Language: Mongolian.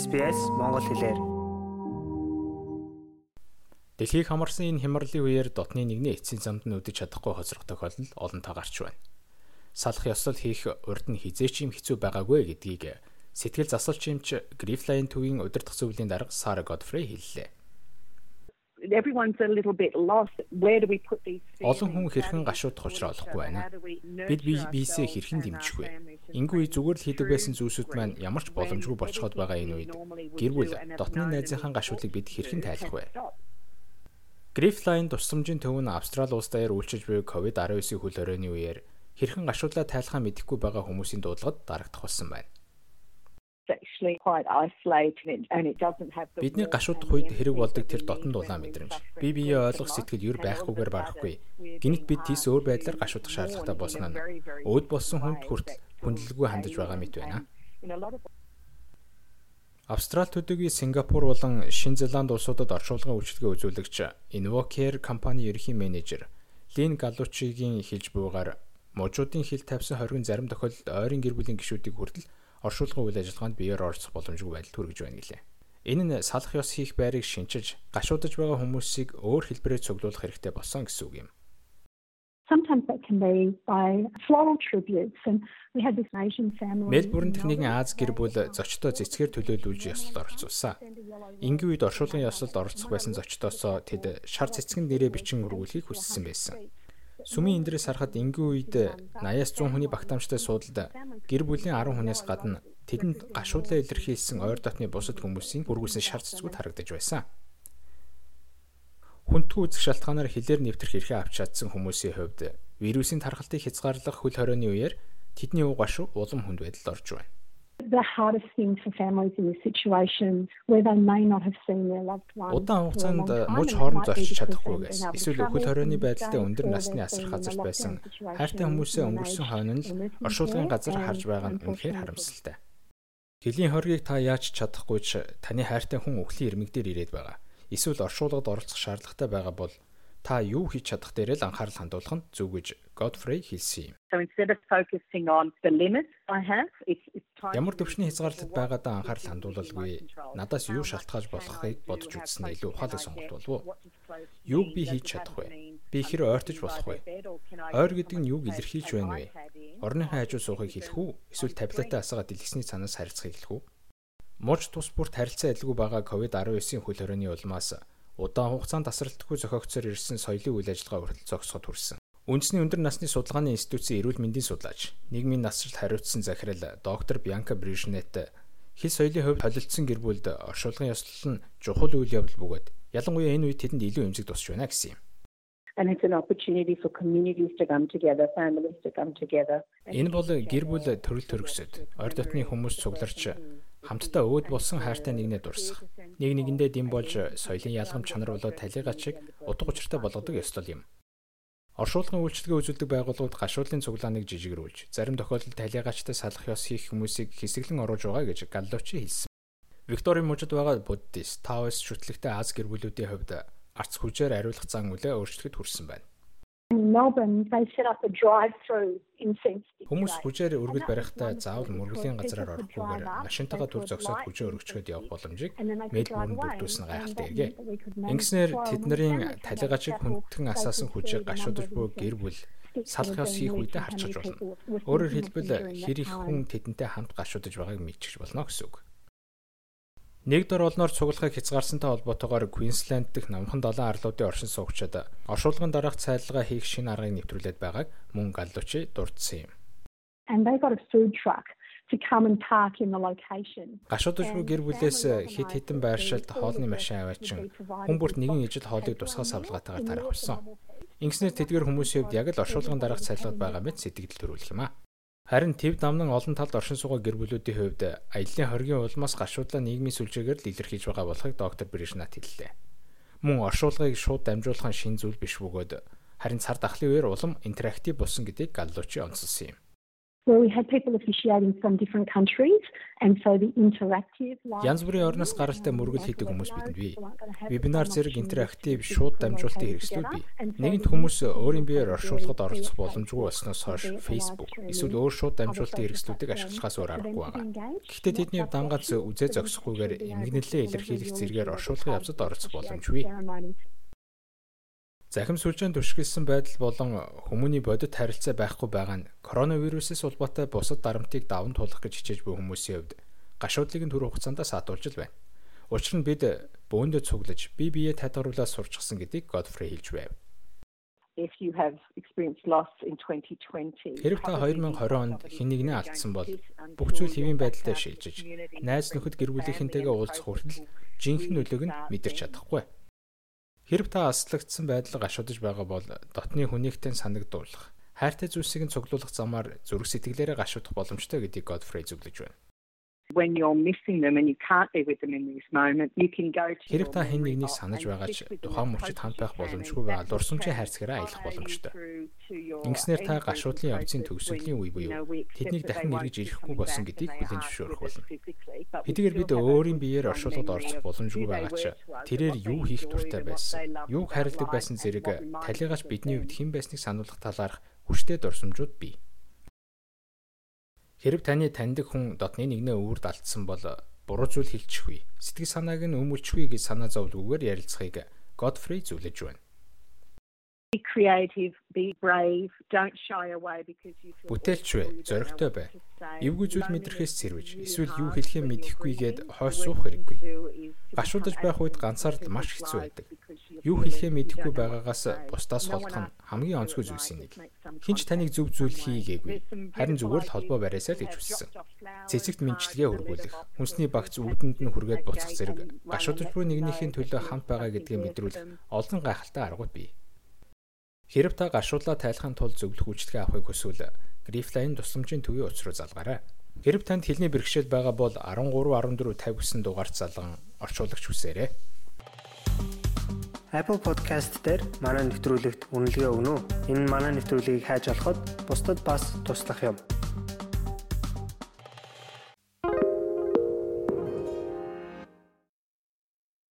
SBS Монгол хэлээр. Дэлхийг хамарсан энэ хямралын үеэр дотны нэгний эцсийн замд нь үдэж чадахгүй хоцрох тохиолдол олонтоо гарч байна. Салах ёслол хийх урд нь хизээч юм хэцүү байгаагүй гэдгийг сэтгэл засалч юмч Griffline төвийн удирдах зөвлөлийн дарга Sara Godfrey хэллээ everyone's a little bit lost where do we put these Олон хүн хэрхэн гашуудах учраа олохгүй байна. Бид биесээ хэрхэн дэмжих вэ? Ингүй зүгээр л хийдэг байсан зүйлсүүд маань ямар ч боломжгүй болцоход байгаа энэ үед гэр бүл дотны найзынхаа гашуудлыг бид хэрхэн тайлах вэ? Griffline тусламжийн төв нь Австрали улс даяар үйлчилж буй COVID-19-ийн хөл хорионы үеэр хэрхэн гашуудлаа тайлахаа мэдэхгүй байгаа хүмүүсийн дуудлагад дарагдах болсон байна Бидний гашуудах үед хэрэг болдог тэр дотн дулаан мэдрэмж. Би биеэ ойлгох сэтгэл юр байхгүйгээр барахгүй. Гинэт бид тийс өөр байдлаар гашуудах шаардлагатай болсон нь өөд болсон хүнд хүртэл хүндлэлгүй хандаж байгаа мэт байна. Австрали төдийгүй Сингапур болон Шинэ Зеланд улсуудад орчуулгын үйлчилгээ үзүүлэгч Invocare компани ерхий менежер Лин Галучигийн хэлж буйгаар мужуудын хил тавьсан хоригн зарим тохиолдолд ойрын гэр бүлийн гишүүдийг хүртэл оршуулгын үйл ажиллагаанд биеэр оролцох боломжгүй байдал төрөж байна гэлээ. Энэ нь салах ёс хийх байрыг шинчиж, гашуудж байгаа хүмүүсийг өөр хэлбэрээр цуглуулах хэрэгтэй болсон гэсэн үг юм. Sometimes that can be by floral tributes and we had this Asian family. Мельбурн техникийн Аз гэр бүл зочдоо цэцгээр төлөөлүүлж ёслолд оролцуулсан. Ингийн үед оршуулгын ёслолд оролцох байсан зочдоосоо тэд шар цэцгэн нэрээ бичин өргүүлэхийг хүссэн байсан. Сүмийн эндрээс харахад энгийн үед 80-аас 100 хүний багтаамжтай суудалд гэр бүлийн 10 хүнээс гадна тэдэнд гашуудлаа илэрхийлсэн ойр дотны бусад хүмүүсийн бүргүүлсэн шар цэцгүүд харагдаж байсан. Хүндхүү үзэх шалтгаанаар хилээр нэвтрэх эрхээ авч чадсан хүмүүсийн хувьд вирусын тархалтыг хязгаарлах хөл хорионы үеэр тэдний уг гашуу улам хүнд байдалд орж байна the hardest thing for families in this situation where they may not have seen their loved ones. Удаан хугацаанд мууч хооронд зорчиж чадахгүйгээс эсвэл өхөл хорионы байдалтай өндөр насны асар газарт байсан хайртай хүмүүсээ өнгөрсөн хойно л оршуулгын газар харж байгаа нь үнэхээр харамсалтай. Хөлийн хоргийг та яаж чадахгүй ч таны хайртай хүн өхлийн ирмэг дээр ирээд байгаа. Эсвэл оршуулгад оролцох шаардлагатай байгаа бол та юу хийж чадах дээр л анхаарал хандуулах нь зөв гэж Godfrey хэлсэн юм. So instead of focusing on the limits I have, it's Ямар төвшний хязгаарлалт байгаадаа анхаарал хандуулалгүй надаас юу шалтгаалж болохыг бодож үзсэн илүү ухаалаг сонголт болов уу? Юуг би хийж чадах вэ? Би хэр ойртож болох вэ? Ойр гэдэг нь юуг илэрхийлж байна вэ? Орныхаа хажуу суухыг хэлэх үү? Эсвэл таблетаа асаагаад дэлгэсний цанаас харилцахыг хэлэх үү? Мууч тус бүрт харилцаа адилгүй байгаа COVID-19-ийн хөл хорионы улмаас удаан хугацаанд тасралтгүй зохиогцоор ирсэн соёлын үйл ажиллагаа хүртэл зогсоход хүрсэн. Үндэсний өндөр насны судалгааны институтийн эрүүл мэндийн судлаач, нийгмийн насжилт хариуцсан захирал доктор Бянка Бришнет хэл соёлын хувьд холилдсон гэр бүлд оршуулгын ёслол нь чухал үйл явдал бөгөөд ялангуяа энэ үед тэдэнд илүү эмзэг тусч байна гэсэн юм. And it's an opportunity for communities to come together, families to come together. Энэ бол гэр бүл төрөл төрөсөд ойр дотны хүмүүс цугларч хамтдаа өөд болсон хайртай нэгнээ дурсах. Нэг нэгэндээ дэм болж соёлын ялгам чанар болоод талигач шиг утга учиртай болгодог ёслол юм. Оршуулгын үйлчлэгээ үзүүлдэг байгууллагууд гашуулын цуглааныг жижигрүүлж, зарим тохиолдолд талигаачтай салах ёс хийх хүмүүсийг хэсэглэн оруулж байгаа гэж Галлочи хэлсэн. Викторийн мужид байгаа буддист Таоист шүтлэгтэй Аз гэр бүлүүдийн хувьд арц хүчээр ариулах зан үлээ өөрчлөлт хүрсэн байна. Melbourne they set up a drive through incense. Хүмүүс хүчээр өргөл барихтаа заавал мөргөлийн газраар орохгүйгээр машинтайгаа түр зогсоод хүчээ өргөчгöd явах боломжийг Melbourne бүрдүүлсэн гайхалтай эргээ. Ингэснээр тэдний талигачиг хүндхэн асаасан хүчийг гашуудж буй гэр бүл салах ёс хийх үедээ харчиж болно. Өөрөөр хэлбэл хэр их хүн тэдэнтэй хамт гашуудж байгааг мэдчихэж болно гэсэн үг. Нэг дор олноор цуглахыг хязгаарсантай холбоотойгоор Квинсленд дэх намхан далайн арлуудын оршин суугчид оршуулгын дараах цайлгаа хийх шинэ аргыг нэвтрүүлээд байгааг мөн Галлучи дурдсан юм. And they got a food truck to come and park in the location. Гашуудж буй гэр бүлээс хит хитэн байршилд хоолны машин аваачин хүн бүрт нэгэн ижил хоолыг тусгай савлгаатайгаар тарих болсон. Ингэснээр тэдгээр хүмүүсийн хувьд яг л оршуулгын дараах цайлгад байгаа мэт сэтгэл төрүүлэх юм аа. Харин төв дамнан олон талд оршин суугаа гэр бүлүүдийн хувьд аяллаа хоргийн улмаас гашуудлаа нийгмийн сүлжээгээр л илэрхийлж байгаа болохыг доктор Бришнат хэллээ. Мөн оршуулгыг шууд дамжуулах шин зүйл биш бөгөөд харин цар тахлын үеэр улам интерактив болсон гэдгийг Галлучи онцлсон юм. Where we had people officiating from different countries and so the interactive Янз бүрийн орноос гаралтай мөргөл хийдэг хүмүүс бидэнд бий. Вебинар зэрэг интерактив шууд дамжуулалтын хэрэгслүүд бий. Нэгэнт хүмүүс өөрийн биеэр оршуулгад оролцох боломжгүй болсноос хойш Facebook эсвэл өөр шууд дамжуулалтын хэрэгслүүдийг ашиглахаас өөр аргагүй байгаа. Гэхдээ тэдний дангац үзээ зогсохгүйгээр эмгэнэлээ илэрхийлэх зэрэгээр оршуулгын явцад оролцох боломжгүй. Захим сүлжээнд түшгэлсэн байдал болон хүмүүний бодит харилцаа байхгүй байгаа нь коронавирусээс улбаатай бусад дарамтыг даван туулах гэж хичээж буй хүмүүсийн хувьд гашуудлыг түр хугацаанд саатуулж байна. Учир нь бид бөөндөө цуглаж бие биеэ тадгаруулаад сурчсан гэдгийг Godfrey хэлж байв. If you have experienced loss in 2020 Хэрэг та 2020 онд хэн нэгнээ алдсан бол бүх зүйл хэвийн байдалтай шилжиж найз нөхөд гэр бүлийнхэнтэйгээ уулзах хүртэл жинхэнэ нөлөөг нь мэдэрч чадахгүй. Хэрв та аслагдсан байдлыг ашиглаж байгаа бол дотны хүнийхтэй санагдуулах, хайртай зүйлсийг нь цуглуулах замаар зүрх сэтгэлээрээ гашуудах боломжтой гэдгийг Godfrey зөвлөж байна when you're missing them and you can't be with them in this moment you can go to Хэрэг та хэн нэгнийг санаж байгаа ч тухайн мөчид хамт байх боломжгүй байгаа дурсамжийн хайрцагаараа аялах боломжтой. Ингэснээр та гашуудлын явцын төгсгөлийн үе буюу тэднийг дахин эргэж ирэхгүй болсон гэдгийг бүлээн зөвшөөрөх болно. Хэдийгээр бид өөрийн биеэр оршуулгад орцох боломжгүй байгаа ч тэрээр юу хийх туртай байсан, юуг харилдаг байсан зэрэг талигаач бидний хувьд хэн байсныг сануулгах талаарх хүчтэй дурсамжууд бий. Хэрв таны таньдаг хүн дотны нэгнээ өвөрд алдсан бол буруу зүйл хэлчихвээ. Сэтгэл санааг нь өмөлчихвээ гэж санаа зовлгүйгээр ярилцахыг Godfrey зөвлөж байна. Be creative, be brave, don't shy away because you feel Бүтээлч бай, зоригтой бай. Эвгүй зүйл мэдрэхээс сэрвэж, эсвэл юу хэлхээ мэдэхгүйгээд хойш суух хэрэггүй. Гашуудаж байх үед ганцаард маш хэцүү байдаг. Юу хэлхээ мэдэхгүй байгаагаас бусдаас холдох нь хамгийн онцгой зүйлсийн нэг. Хинч таныг зөв зүйл хийгээгүй. Харин зүгээр л холбоо бариасаа л гэж хүссэн. Цэцэгт мэнчилгээ хөргүүлэх, хүнсний багц үүдэнд нь хүргээд буцах зэрэг гашуудаж буй нэгнийхээ төлөө хамт байгаа гэдгийг мэдрүүлэх олон гайхалтай аргууд бий. Хэрв та гашуудлаа тайлахын тулд зөвлөх үйлчлэгээ авахыг хүсвэл Grifline тусламжийн төвийн утас руу залгаарай. Хэрв танд хэлний бэрхшээл байгаа бол 13 14 59 дугаард залган орчуулагч хүсээрэй. Apple Podcast дээр манай нэвтрүүлэгт үнэлгээ өгнө үү? Энэ манай нэвтрүүлгийг хайж олоход бусдад бас туслах юм.